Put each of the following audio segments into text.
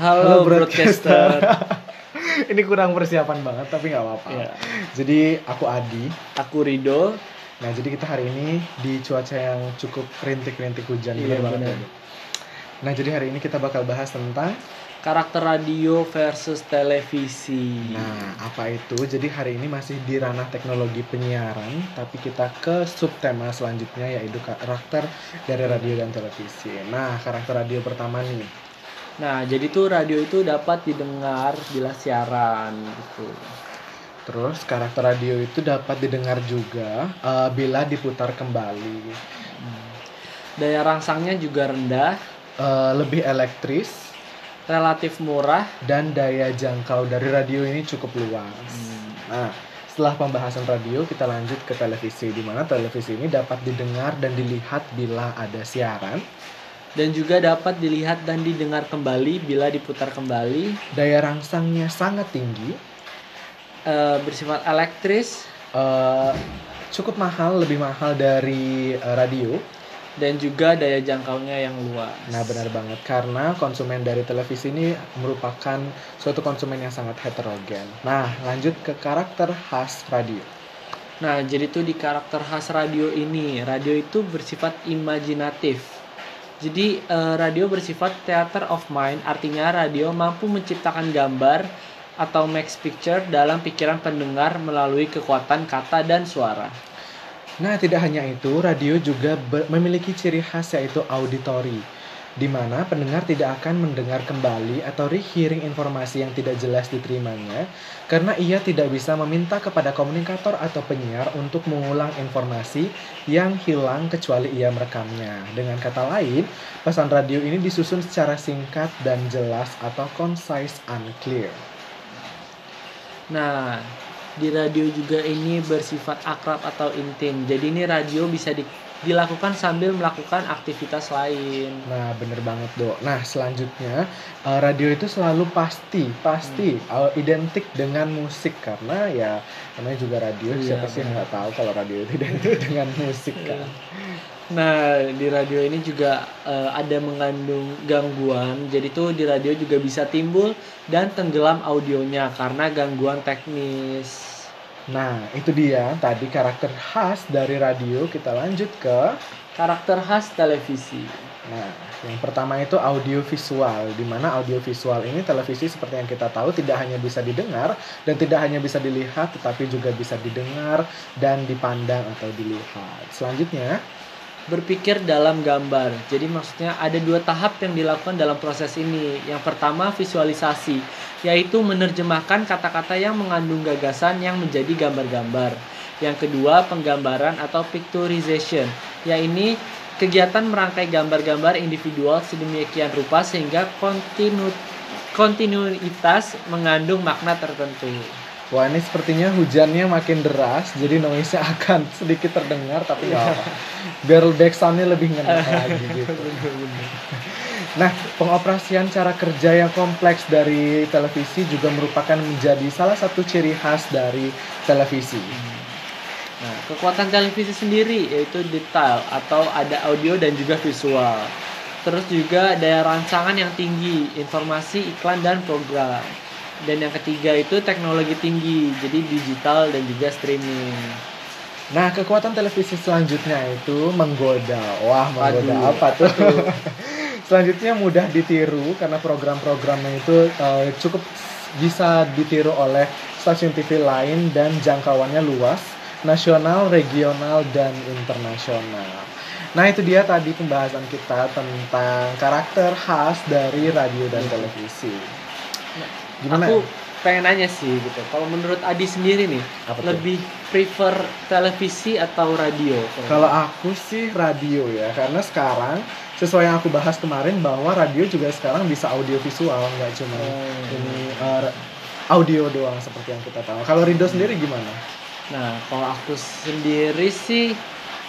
Halo, broadcaster. Ini kurang persiapan banget tapi nggak apa-apa. Iya. Jadi aku Adi. Aku Rido. Nah jadi kita hari ini di cuaca yang cukup rintik-rintik hujan Iya, bener banget. ya. Nah jadi hari ini kita bakal bahas tentang Karakter radio versus televisi. Nah, apa itu? Jadi hari ini masih di ranah teknologi penyiaran, tapi kita ke subtema selanjutnya yaitu karakter dari radio dan televisi. Nah, karakter radio pertama nih. Nah, jadi tuh radio itu dapat didengar bila siaran gitu. Terus karakter radio itu dapat didengar juga eh, bila diputar kembali. Daya rangsangnya juga rendah, Eh, lebih elektris relatif murah. dan daya jangkau dari radio ini cukup luas. Nah, setelah pembahasan radio, kita lanjut ke televisi, di mana televisi ini dapat didengar dan dilihat bila ada siaran. Dan juga dapat dilihat dan didengar kembali bila diputar kembali. Daya rangsangnya sangat tinggi, Eh, bersifat elektris eh, cukup mahal, lebih mahal dari eh, radio. dan juga daya jangkaunya yang luas. Nah, benar banget karena konsumen dari televisi ini merupakan suatu konsumen yang sangat heterogen. Nah, lanjut ke karakter khas radio. Nah, jadi tuh di karakter khas radio ini, radio itu bersifat imajinatif. Jadi eh, radio bersifat theater of mind, artinya radio mampu menciptakan gambar atau max picture dalam pikiran pendengar melalui kekuatan kata dan suara. Nah, tidak hanya itu, radio juga memiliki ciri khas yaitu auditory, di mana pendengar tidak akan mendengar kembali atau rehearing informasi yang tidak jelas diterimanya, karena ia tidak bisa meminta kepada komunikator atau penyiar untuk mengulang informasi yang hilang kecuali ia merekamnya. Dengan kata lain, pesan radio ini disusun secara singkat dan jelas atau concise and clear. Nah, di radio juga ini bersifat akrab atau intim. Jadi ini radio bisa di- dilakukan sambil melakukan aktivitas lain. Nah, bener banget, Dok. Nah, selanjutnya eh, radio itu selalu pasti, pasti Hmm. eh, identik dengan musik karena ya namanya juga radio. Iya, siapa sih yang nggak tahu kalau radio itu identik dengan musik kan? Nah, di radio ini juga eh, ada mengandung gangguan. Jadi tuh di radio juga bisa timbul dan tenggelam audionya karena gangguan teknis. Nah, itu dia tadi karakter khas dari radio. Kita lanjut ke Karakter khas televisi. Nah, yang pertama itu audio visual, di mana audio visual ini televisi seperti yang kita tahu tidak hanya bisa didengar dan tidak hanya bisa dilihat, tetapi juga bisa didengar dan dipandang atau dilihat. Selanjutnya, Berpikir dalam gambar. Jadi maksudnya ada dua tahap yang dilakukan dalam proses ini. Yang pertama visualisasi, yaitu menerjemahkan kata-kata yang mengandung gagasan yang menjadi gambar-gambar. Yang kedua penggambaran atau picturization, yaitu kegiatan merangkai gambar-gambar individual sedemikian rupa sehingga kontinu kontinuitas mengandung makna tertentu. Wah ini sepertinya hujannya makin deras, jadi noise-nya akan sedikit terdengar, tapi nggak apa. Biar back sound-nya lebih ngena lagi gitu. Nah, pengoperasian cara kerja yang kompleks dari televisi juga merupakan menjadi salah satu ciri khas dari televisi. Nah, kekuatan televisi sendiri yaitu detail atau ada audio dan juga visual. Terus juga daya rancangan yang tinggi, informasi, iklan dan program. Dan yang ketiga itu teknologi tinggi, jadi digital dan juga streaming. Nah, kekuatan televisi selanjutnya itu menggoda. Wah, menggoda Waduh, apa tuh? selanjutnya mudah ditiru karena program-programnya itu eh, cukup bisa ditiru oleh stasiun TV lain dan jangkauannya luas, nasional, regional, dan internasional. Nah, itu dia tadi pembahasan kita tentang karakter khas dari radio dan televisi. Gimana? Aku pengen nanya sih gitu. Kalau menurut Adi sendiri nih, Apa lebih prefer televisi atau radio? Kalau aku sih radio ya, karena sekarang sesuai yang aku bahas kemarin bahwa radio juga sekarang bisa audio visual, nggak cuma Oh. ini eh, audio doang seperti yang kita tahu. Kalau Rido sendiri gimana? Nah, kalau aku sendiri sih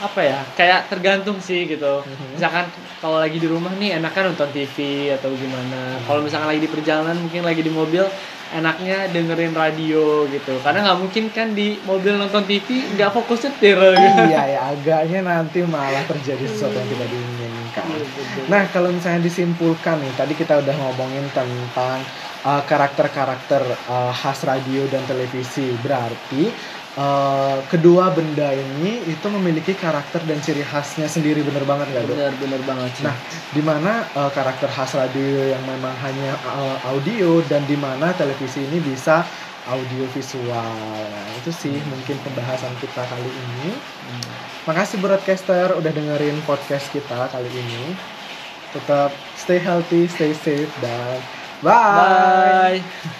apa ya? Kayak tergantung sih gitu. Mhm. Misalkan kalau lagi di rumah nih enaknya nonton TV atau gimana. Kalau misalkan lagi di perjalanan mungkin lagi di mobil enaknya dengerin radio gitu. Karena nggak mungkin kan di mobil nonton TV nggak fokus nyetir gitu. iya ya, agaknya nanti malah terjadi sesuatu yang tidak diinginkan. Iya. Nah, kalau misalnya disimpulkan nih, tadi kita udah ngomongin tentang uh, karakter-karakter uh, khas radio dan televisi. Berarti uh, kedua benda ini itu memiliki karakter dan ciri khasnya sendiri, bener banget nggak dok? benar benar banget sih. Nah, di mana uh, karakter khas radio yang memang hanya uh, audio dan di mana televisi ini bisa audio visual. Nah, itu sih mungkin pembahasan kita kali ini. Hmm. Makasih broadcaster udah dengerin podcast kita kali ini. Tetap stay healthy, stay safe dan bye. Bye.